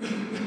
Christ.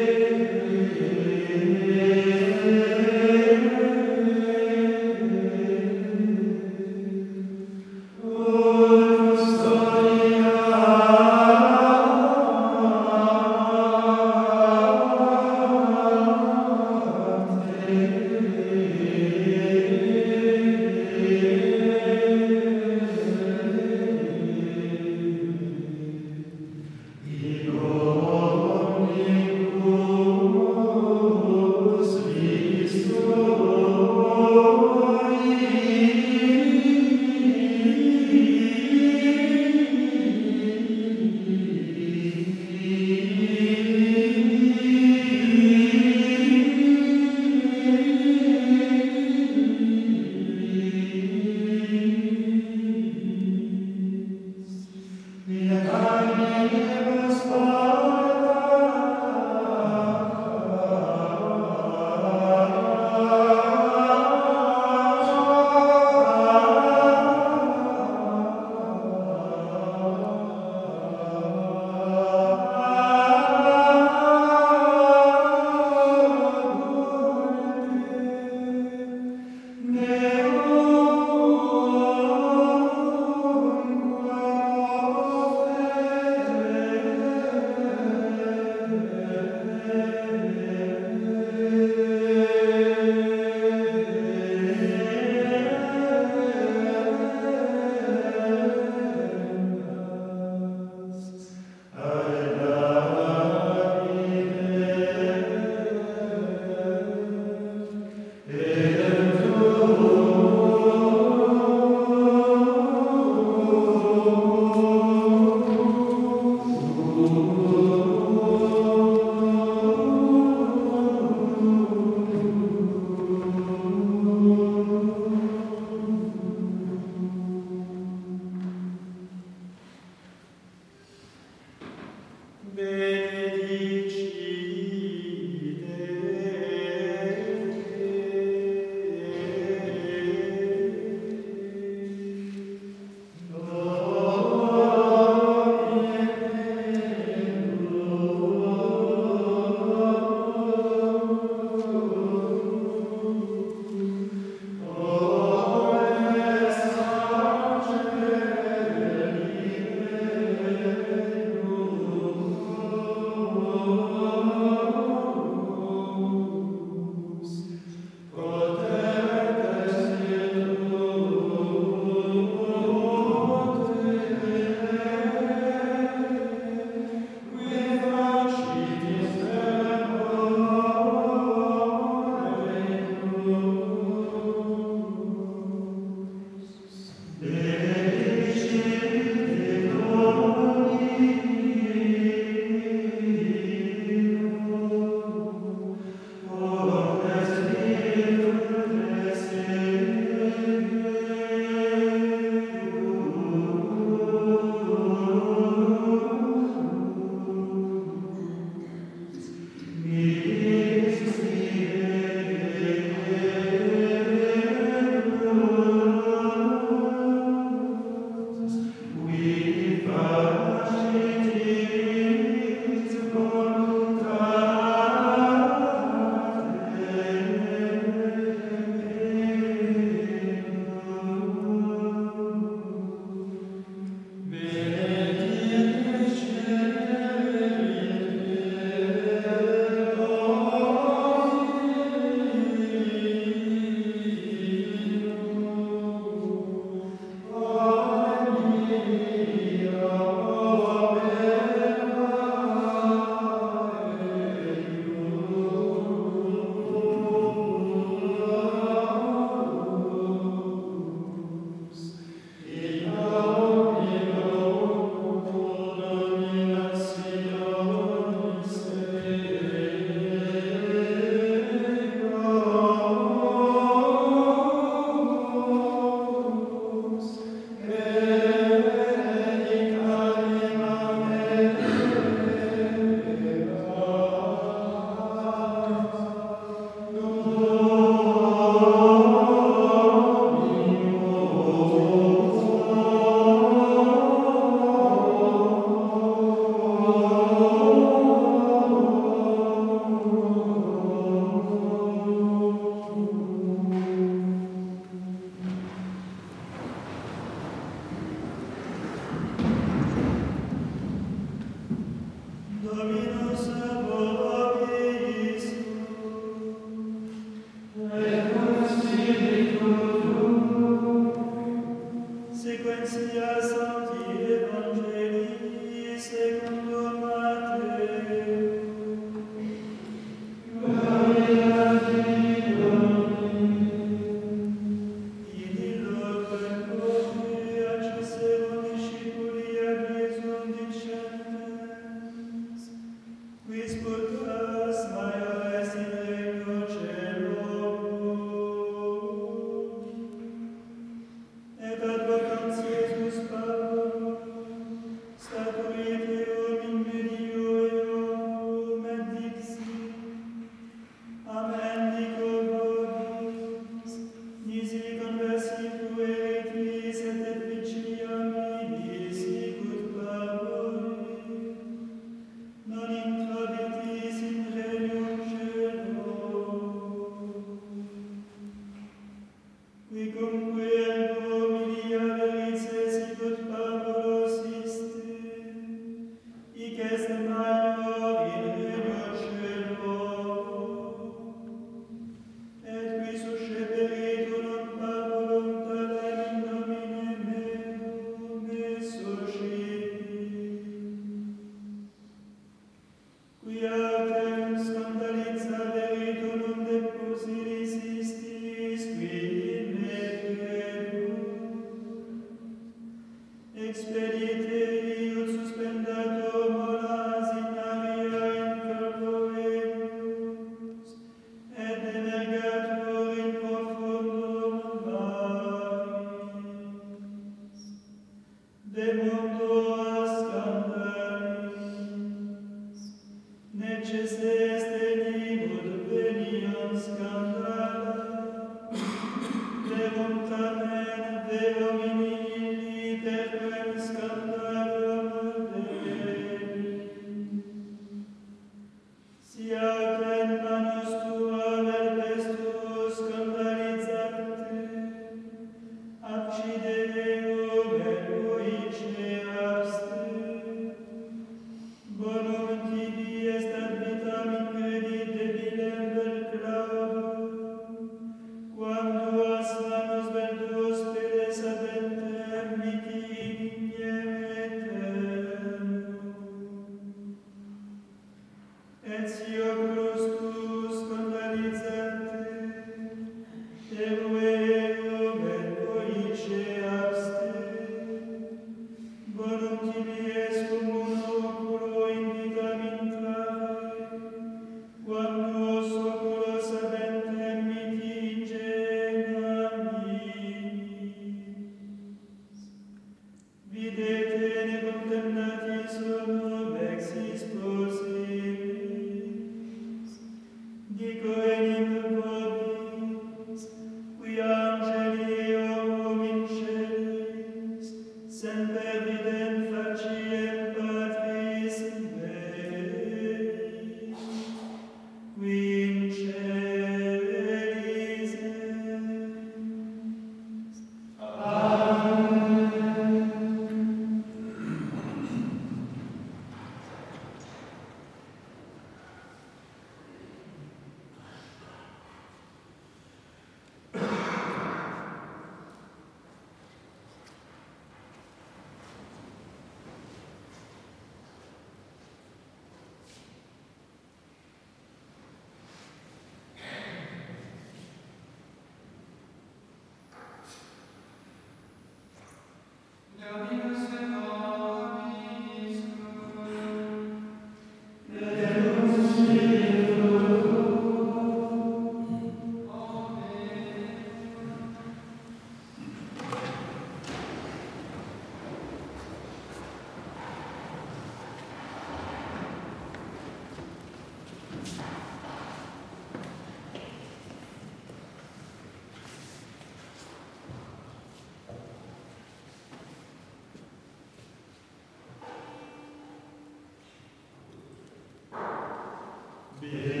Oh,